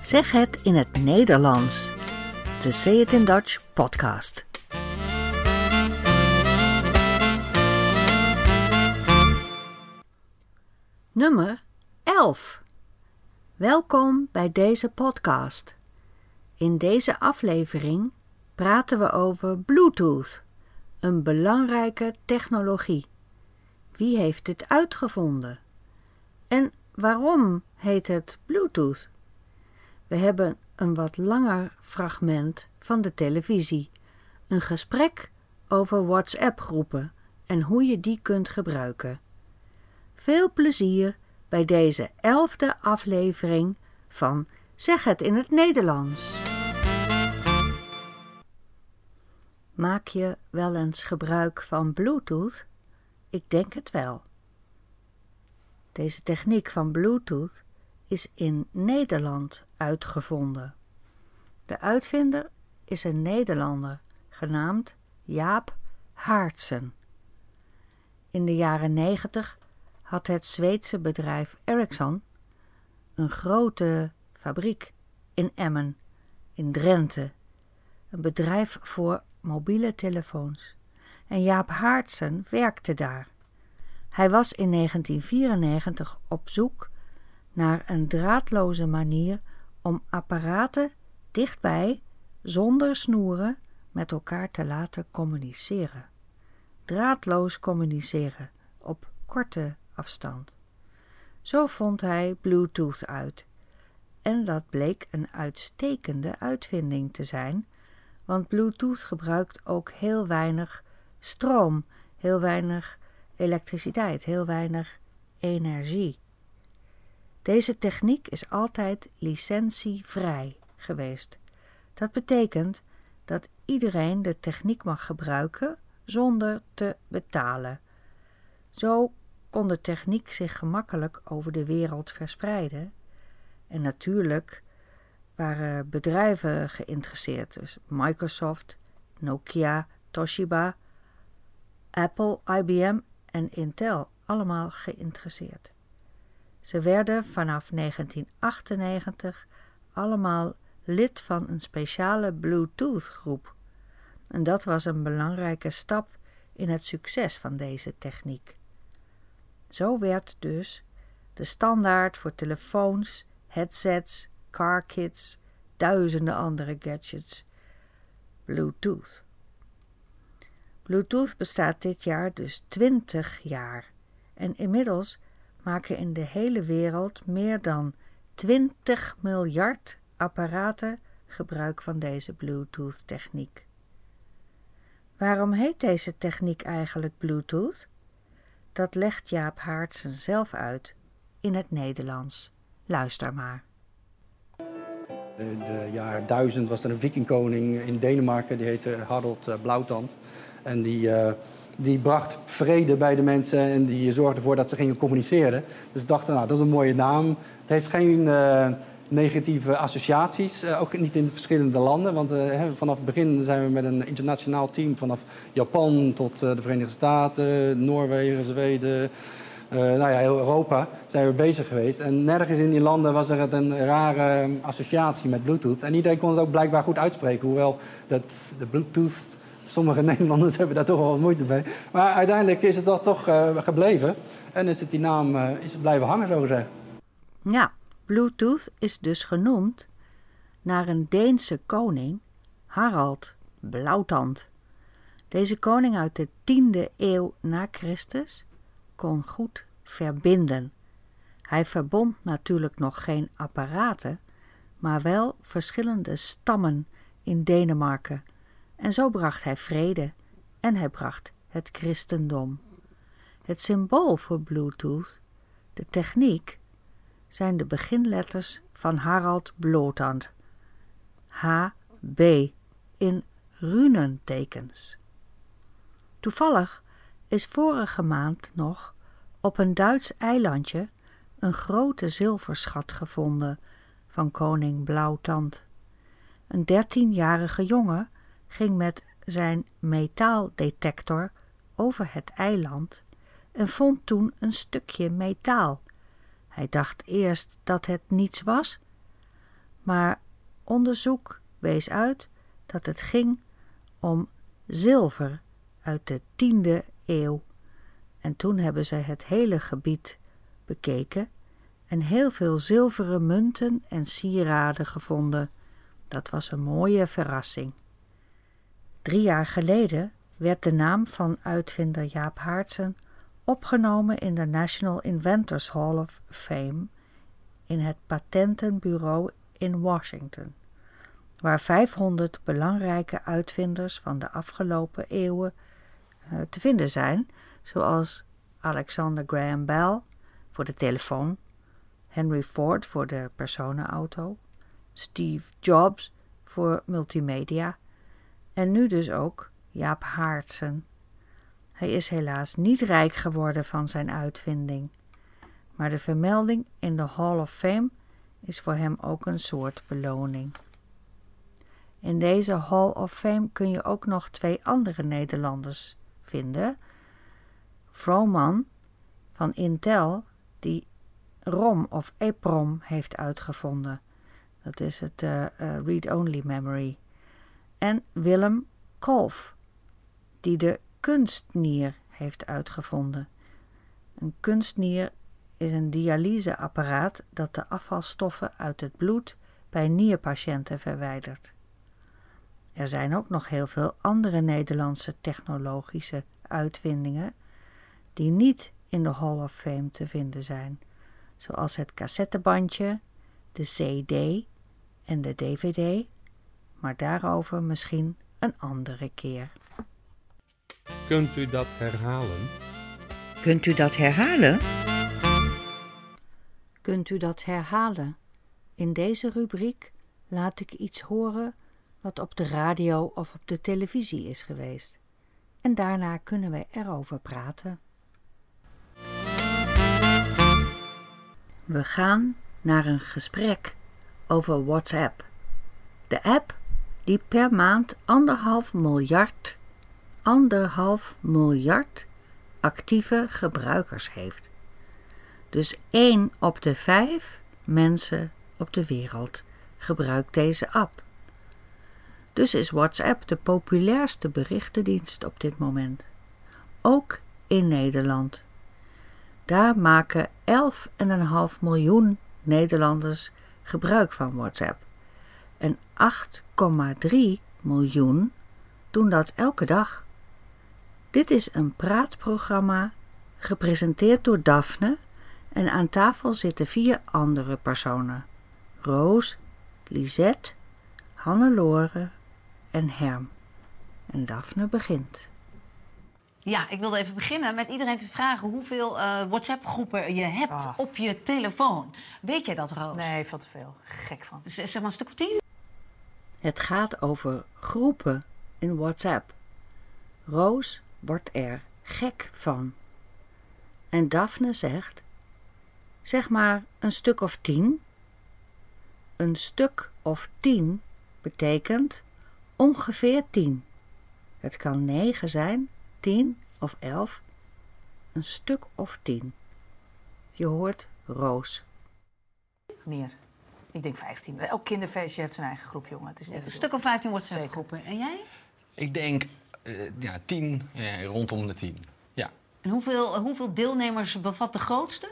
Zeg het in het Nederlands. De Say It in Dutch podcast. Nummer 11. Welkom bij deze podcast. In deze aflevering praten we over Bluetooth, een belangrijke technologie. Wie heeft het uitgevonden? En waarom heet het Bluetooth? We hebben een wat langer fragment van de televisie. Een gesprek over WhatsApp-groepen en hoe je die kunt gebruiken. Veel plezier bij deze elfde aflevering van Zeg het in het Nederlands. Maak je wel eens gebruik van Bluetooth? Ik denk het wel. Deze techniek van Bluetooth is in Nederland uitgevonden. De uitvinder is een Nederlander genaamd Jaap Haartsen. In de jaren negentig had het Zweedse bedrijf Ericsson een grote fabriek in Emmen, in Drenthe, een bedrijf voor mobiele telefoons. En Jaap Haartsen werkte daar. Hij was in 1994 op zoek naar een draadloze manier om apparaten dichtbij, zonder snoeren, met elkaar te laten communiceren. Draadloos communiceren op korte afstand. Zo vond hij Bluetooth uit. En dat bleek een uitstekende uitvinding te zijn, want Bluetooth gebruikt ook heel weinig stroom, heel weinig elektriciteit, heel weinig energie. Deze techniek is altijd licentievrij geweest. Dat betekent dat iedereen de techniek mag gebruiken zonder te betalen. Zo kon de techniek zich gemakkelijk over de wereld verspreiden. En natuurlijk waren bedrijven geïnteresseerd, dus Microsoft, Nokia, Toshiba, Apple, IBM en Intel, allemaal geïnteresseerd. Ze werden vanaf 1998 allemaal lid van een speciale Bluetooth-groep. En dat was een belangrijke stap in het succes van deze techniek. Zo werd dus de standaard voor telefoons, headsets, carkits, duizenden andere gadgets Bluetooth. Bluetooth bestaat dit jaar dus 20 jaar en inmiddels maken in de hele wereld meer dan 20 miljard apparaten gebruik van deze Bluetooth-techniek. Waarom heet deze techniek eigenlijk Bluetooth? Dat legt Jaap Haartsen zelf uit in het Nederlands. Luister maar. In de jaar 1000 was er een vikingkoning in Denemarken, die heette Harold eh, Blauwtand. En die, uh, die bracht vrede bij de mensen en die zorgde ervoor dat ze gingen communiceren. Dus dachten, nou, dat is een mooie naam. Het heeft geen uh, negatieve associaties, uh, ook niet in de verschillende landen. Want vanaf het begin zijn we met een internationaal team, vanaf Japan tot de Verenigde Staten, Noorwegen, Zweden. nou ja, heel Europa zijn we bezig geweest. En nergens in die landen was er een rare associatie met Bluetooth. En iedereen kon het ook blijkbaar goed uitspreken. Hoewel dat, de Bluetooth Sommige Nederlanders hebben daar toch wel wat moeite mee. Maar uiteindelijk is het dat toch uh, gebleven. En is het die naam uh, is het blijven hangen, zo gezegd. Ja, Bluetooth is dus genoemd naar een Deense koning, Harald Blauwtand. Deze koning uit de 10e eeuw na Christus kon goed verbinden. Hij verbond natuurlijk nog geen apparaten, maar wel verschillende stammen in Denemarken en zo bracht hij vrede en hij bracht het christendom. Het symbool voor Bluetooth, de techniek, zijn de beginletters van Harald Blotand. HB in runentekens. Toevallig is vorige maand nog op een Duits eilandje een grote zilverschat gevonden van koning Blauwtand. Een dertienjarige jongen ging met zijn metaaldetector over het eiland en vond toen een stukje metaal. Hij dacht eerst dat het niets was, Maar onderzoek wees uit dat het ging om zilver uit de tiende eeuw. En toen hebben ze het hele gebied bekeken en heel veel zilveren munten en sieraden gevonden. Dat was een mooie verrassing. Drie jaar geleden werd de naam van uitvinder Jaap Haartsen opgenomen in de National Inventors Hall of Fame in het patentenbureau in Washington, waar 500 belangrijke uitvinders van de afgelopen eeuwen uh, te vinden zijn, zoals Alexander Graham Bell voor de telefoon, Henry Ford voor de personenauto, Steve Jobs voor multimedia en nu dus ook Jaap Haartsen. Hij is helaas niet rijk geworden van zijn uitvinding, maar de vermelding in de Hall of Fame is voor hem ook een soort beloning. In deze Hall of Fame kun je ook nog twee andere Nederlanders vinden. Froman van Intel, die ROM of EPROM heeft uitgevonden. Dat is het uh, uh, read-only memory. En Willem Kolf, die de kunstnier heeft uitgevonden. Een kunstnier is een dialyseapparaat dat de afvalstoffen uit het bloed bij nierpatiënten verwijdert. Er zijn ook nog heel veel andere Nederlandse technologische uitvindingen die niet in de Hall of Fame te vinden zijn, zoals het cassettebandje, de CD en de DVD, maar daarover misschien een andere keer. Kunt u dat herhalen? Kunt u dat herhalen? Kunt u dat herhalen? In deze rubriek laat ik iets horen wat op de radio of op de televisie is geweest. En daarna kunnen we erover praten. We gaan naar een gesprek over WhatsApp. De app die per maand anderhalf miljard, anderhalf miljard actieve gebruikers heeft. Dus één op de vijf mensen op de wereld gebruikt deze app. Dus is WhatsApp de populairste berichtendienst op dit moment. Ook in Nederland. Daar maken 11,5 miljoen Nederlanders gebruik van WhatsApp. En 8,3 miljoen doen dat elke dag. Dit is een praatprogramma gepresenteerd door Daphne en aan tafel zitten vier andere personen: Roos, Lisette, Hannelore en Herm. En Daphne begint. Ja, ik wilde even beginnen met iedereen te vragen hoeveel uh, WhatsApp-groepen je hebt oh. op je telefoon. Weet jij dat, Roos? Nee, veel te veel. Gek van. Z zeg maar een stuk of tien? Het gaat over groepen in WhatsApp. Roos wordt er gek van. En Daphne zegt: Zeg maar een stuk of tien. Een stuk of tien betekent ongeveer tien. Het kan negen zijn, tien of elf. Een stuk of tien. Je hoort Roos. Meer. Ik denk 15. Elk kinderfeestje heeft zijn eigen groep, jongen. Het is net een stuk of 15 WhatsApp-groepen. En jij? Ik denk uh, ja, 10, ja, rondom de 10. Ja. En hoeveel, hoeveel deelnemers bevat de grootste?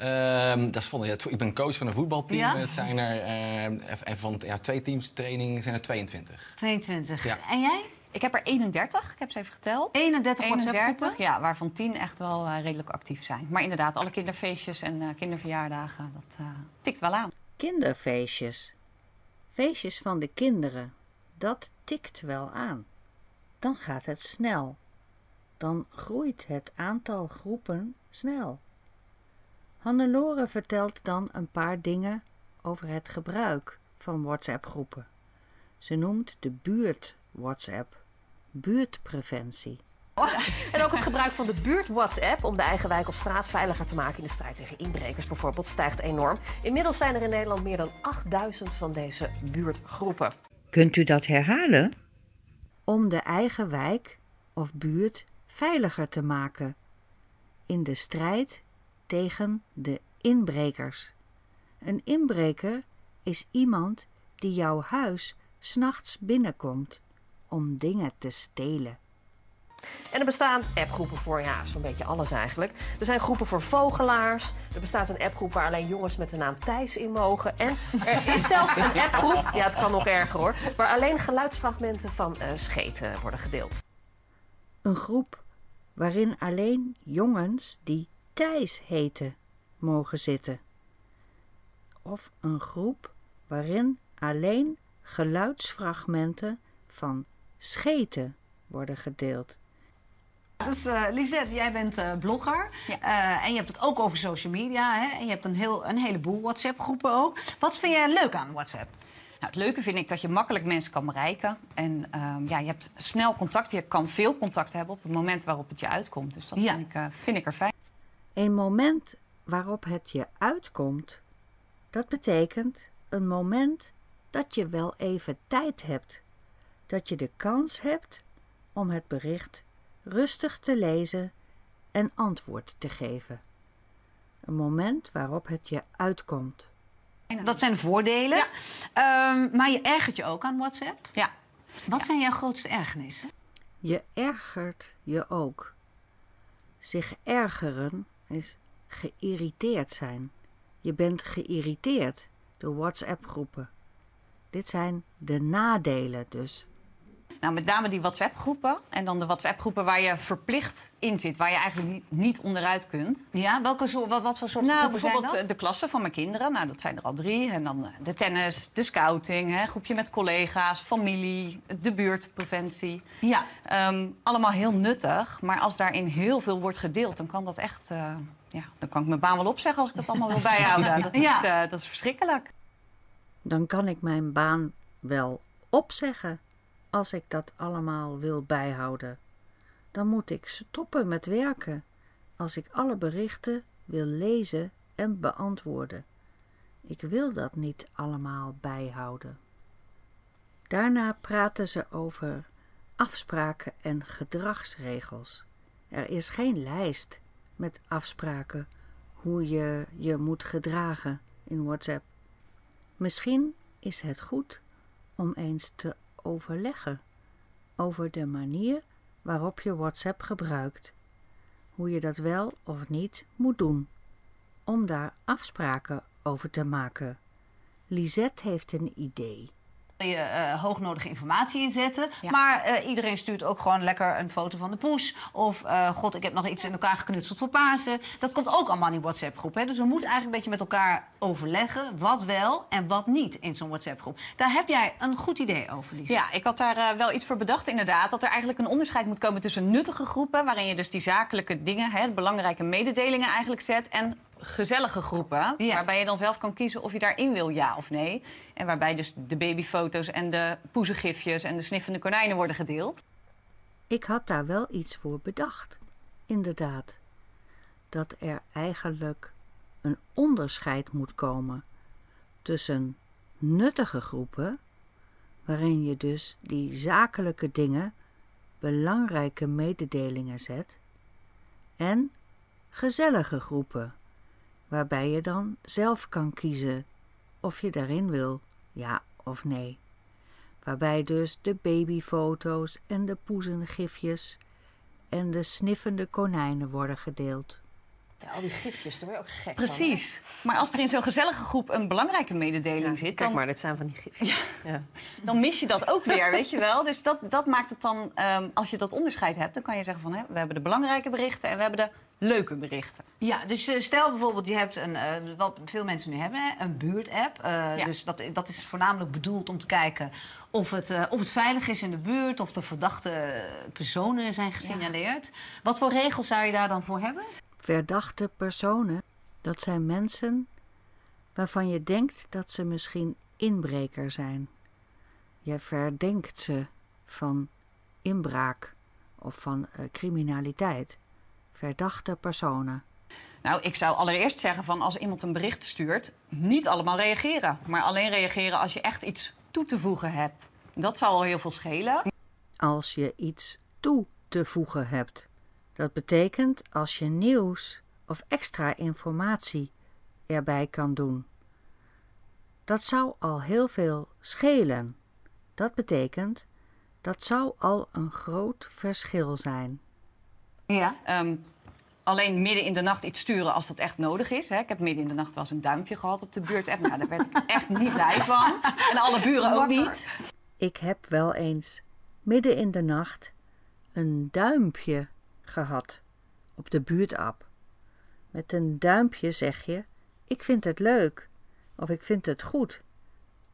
Um, dat is ja, ik ben coach van een voetbalteam. Ja? Het zijn er uh, en van ja, twee teams training zijn er 22. 22. Ja. En jij? Ik heb er 31, ik heb ze even geteld. 31, 31 WhatsApp-groepen? Ja, waarvan 10 echt wel uh, redelijk actief zijn. Maar inderdaad, alle kinderfeestjes en uh, kinderverjaardagen, dat tikt wel aan. Kinderfeestjes. Feestjes van de kinderen. Dat tikt wel aan. Dan gaat het snel. Dan groeit het aantal groepen snel. Hannelore vertelt dan een paar dingen over het gebruik van WhatsApp-groepen. Ze noemt de buurt WhatsApp buurtpreventie. En ook het gebruik van de buurt WhatsApp om de eigen wijk of straat veiliger te maken in de strijd tegen inbrekers bijvoorbeeld stijgt enorm. Inmiddels zijn er in Nederland meer dan 8000 van deze buurtgroepen. Kunt u dat herhalen? Om de eigen wijk of buurt veiliger te maken in de strijd tegen de inbrekers. Een inbreker is iemand die jouw huis s'nachts binnenkomt om dingen te stelen. En er bestaan appgroepen voor, ja, zo'n beetje alles eigenlijk. Er zijn groepen voor vogelaars. Er bestaat een appgroep waar alleen jongens met de naam Thijs in mogen. En er is zelfs een appgroep, ja, het kan nog erger hoor, waar alleen geluidsfragmenten van uh, scheten worden gedeeld. Een groep waarin alleen jongens die Thijs heten mogen zitten. Of een groep waarin alleen geluidsfragmenten van scheten worden gedeeld. Dus uh, Lisette, jij bent uh, blogger uh, en je hebt het ook over social media. Hè? En je hebt een, heel, een heleboel WhatsApp-groepen ook. Wat vind jij leuk aan WhatsApp? Nou, het leuke vind ik dat je makkelijk mensen kan bereiken. En um, ja, je hebt snel contact. Je kan veel contact hebben op het moment waarop het je uitkomt. Dus dat ja. vind, ik, vind ik er fijn. Een moment waarop het je uitkomt, dat betekent een moment dat je wel even tijd hebt. Dat je de kans hebt om het bericht rustig te lezen en antwoord te geven. Een moment waarop het je uitkomt. Dat zijn voordelen. Ja. Um, maar je ergert je ook aan WhatsApp. Ja. Wat ja. zijn jouw grootste ergernissen? Je ergert je ook. Zich ergeren is geïrriteerd zijn. Je bent geïrriteerd door WhatsApp-groepen. Dit zijn de nadelen dus. Nou, met name die WhatsApp-groepen. En dan de WhatsApp-groepen waar je verplicht in zit. Waar je eigenlijk niet, onderuit kunt. Ja, welke soort, wat, wat voor soort nou, groepen zijn dat? Bijvoorbeeld de klassen van mijn kinderen. Nou, dat zijn er al drie. En dan de tennis, de scouting, hè, groepje met collega's, familie, de buurtpreventie. Ja. Um, allemaal heel nuttig. Maar als daarin heel veel wordt gedeeld, dan kan dat echt... Uh, ja, dan kan ik mijn baan wel opzeggen als ik dat allemaal wil bijhouden. Dat is, ja. uh, dat is verschrikkelijk. Dan kan ik mijn baan wel opzeggen als ik dat allemaal wil bijhouden. Dan moet ik stoppen met werken als ik alle berichten wil lezen en beantwoorden. Ik wil dat niet allemaal bijhouden. Daarna praten ze over afspraken en gedragsregels. Er is geen lijst met afspraken hoe je je moet gedragen in WhatsApp. Misschien is het goed om eens te overleggen over de manier waarop je WhatsApp gebruikt, hoe je dat wel of niet moet doen, om daar afspraken over te maken. Lisette heeft een idee je uh, hoognodige informatie inzetten. Ja. Maar uh, iedereen stuurt ook gewoon lekker een foto van de poes. Of uh, god, ik heb nog iets in elkaar geknutseld voor Pasen. Dat komt ook allemaal in die WhatsApp-groep. Dus we moeten eigenlijk een beetje met elkaar overleggen wat wel en wat niet in zo'n WhatsApp-groep. Daar heb jij een goed idee over, Lisa. Ja, ik had daar wel iets voor bedacht inderdaad. Dat er eigenlijk een onderscheid moet komen tussen nuttige groepen... waarin je dus die zakelijke dingen, hè, belangrijke mededelingen eigenlijk zet... en gezellige groepen. Ja. Waarbij je dan zelf kan kiezen of je daarin wil, ja of nee. En waarbij dus de babyfoto's en de poezengifjes en de sniffende konijnen worden gedeeld. Ik had daar wel iets voor bedacht, inderdaad. Dat er eigenlijk een onderscheid moet komen tussen nuttige groepen, waarin je dus die zakelijke dingen, belangrijke mededelingen zet, en gezellige groepen waarbij je dan zelf kan kiezen of je daarin wil, ja of nee. Waarbij dus de babyfoto's en de poezengifjes en de sniffende konijnen worden gedeeld. Ja, al die gifjes, daar word je ook gek Precies. maar als er in zo'n gezellige groep een belangrijke mededeling zit... Kijk maar, dit zijn van die gifjes. Ja. Ja. Dan mis je dat ook weer, weet je wel. Dus dat, dat maakt het dan... Um, als je dat onderscheid hebt, dan kan je zeggen van... Hè, we hebben de belangrijke berichten en we hebben de leuke berichten. Ja, dus uh, stel bijvoorbeeld, je hebt een, uh, wat veel mensen nu hebben, een buurtapp. Uh, ja. Dus dat, dat is voornamelijk bedoeld om te kijken of het, of het veilig is in de buurt, of de verdachte personen zijn gesignaleerd. Ja. Wat voor regels zou je daar dan voor hebben? Verdachte personen, dat zijn mensen waarvan je denkt dat ze misschien inbreker zijn. Je verdenkt ze van inbraak of van criminaliteit verdachte personen? Nou, ik zou allereerst zeggen van als iemand een bericht stuurt, niet allemaal reageren. Maar alleen reageren als je echt iets toe te voegen hebt. Dat zou al heel veel schelen. Als je iets toe te voegen hebt. Dat betekent als je nieuws of extra informatie erbij kan doen. Dat zou al heel veel schelen. Dat betekent, dat zou al een groot verschil zijn. Ja. Ehm, alleen midden in de nacht iets sturen als dat echt nodig is. Hè. Ik heb midden in de nacht wel eens een duimpje gehad op de buurt-app. Nou, daar werd ik echt niet blij van. En alle buren ook niet. Ik heb wel eens midden in de nacht een duimpje gehad op de buurtapp. Met een duimpje zeg je: Ik vind het leuk of ik vind het goed.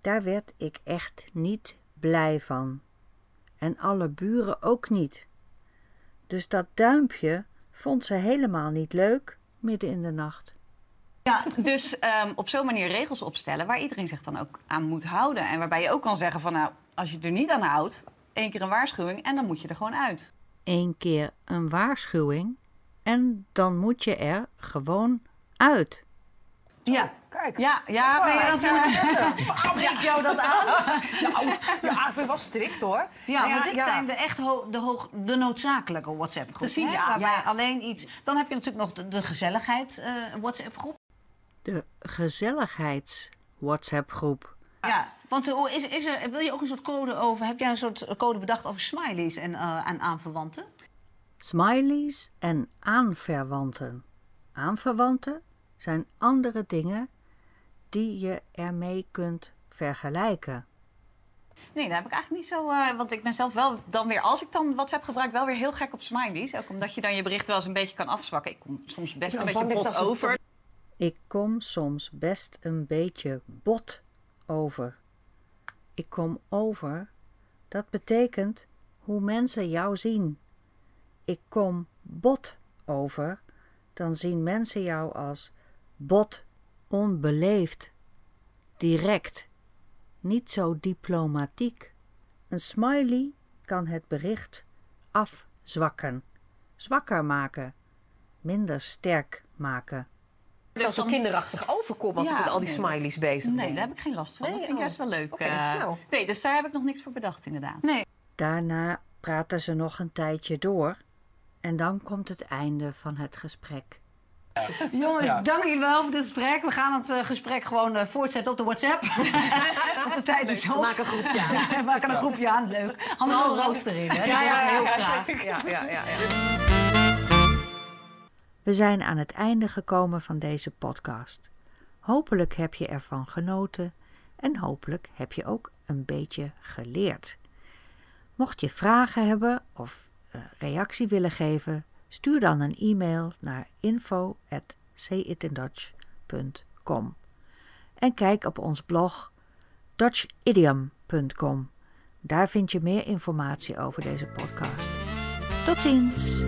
Daar werd ik echt niet blij van. En alle buren ook niet. Dus dat duimpje vond ze helemaal niet leuk midden in de nacht. Ja, dus ehm, op zo'n manier regels opstellen waar iedereen zich dan ook aan moet houden. En waarbij je ook kan zeggen van nou, als je er niet aan houdt, één keer een waarschuwing en dan moet je er gewoon uit. Eén keer een waarschuwing en dan moet je er gewoon uit. Ja. Kijk. Ja, ja. Vind je dat, maar- eh, spreekt jou dat aan? Nou, ja, ik vind het wel strikt hoor. Ja, maar dit ja. zijn de echt ho- de, hoog, de noodzakelijke WhatsApp-groepen. Precies, ja. Waarbij Ja. alleen iets... Dan heb je natuurlijk nog de, de gezelligheid eh, WhatsApp-groep. De gezelligheids-WhatsApp-groep. Ja, want hoe is, is er, wil je ook een soort code over... Heb jij een soort code bedacht over smileys en, eh, en aanverwanten? Smileys en aanverwanten. Aanverwanten zijn andere dingen die je ermee kunt vergelijken. Nee, daar heb ik eigenlijk niet zo. eh, want ik ben zelf wel dan weer, als ik dan WhatsApp gebruik, wel weer heel gek op smileys. Ook omdat je dan je bericht wel eens een beetje kan afzwakken. Ik kom soms best een beetje bot over. Ik kom soms best een beetje bot over. Ik kom over, dat betekent hoe mensen jou zien. Ik kom bot over, dan zien mensen jou als bot, onbeleefd, direct, niet zo diplomatiek. Een smiley kan het bericht afzwakken, zwakker maken, minder sterk maken. Dat is zo kinderachtig overkomt als Ja, ik met al die nee, dat- smileys bezig ben. Nee, daar heb ik geen last van. Nee, dat vind ik oh. juist wel leuk. Oké, eh. nou. Nee, dus daar heb ik nog niks voor bedacht, inderdaad. Nee. Daarna praten ze nog een tijdje door en dan komt het einde van het gesprek. Jongens, Ja. dank jullie wel voor dit gesprek. We gaan het eh, gesprek gewoon eh, voortzetten op de WhatsApp. Want de tijd is op. Maak een groepje aan. We maken een groepje aan, leuk. Handig wel rooster in, hè? Ja, ja, ja, heel ja, graag. ja, ja, ja, ja. We zijn aan het einde gekomen van deze podcast. Hopelijk heb je ervan genoten en hopelijk heb je ook een beetje geleerd. Mocht je vragen hebben of eh, reactie willen geven, stuur dan een e-mail naar info@sayitindutch.com en kijk op ons blog dutchidiom.com. Daar vind je meer informatie over deze podcast. Tot ziens!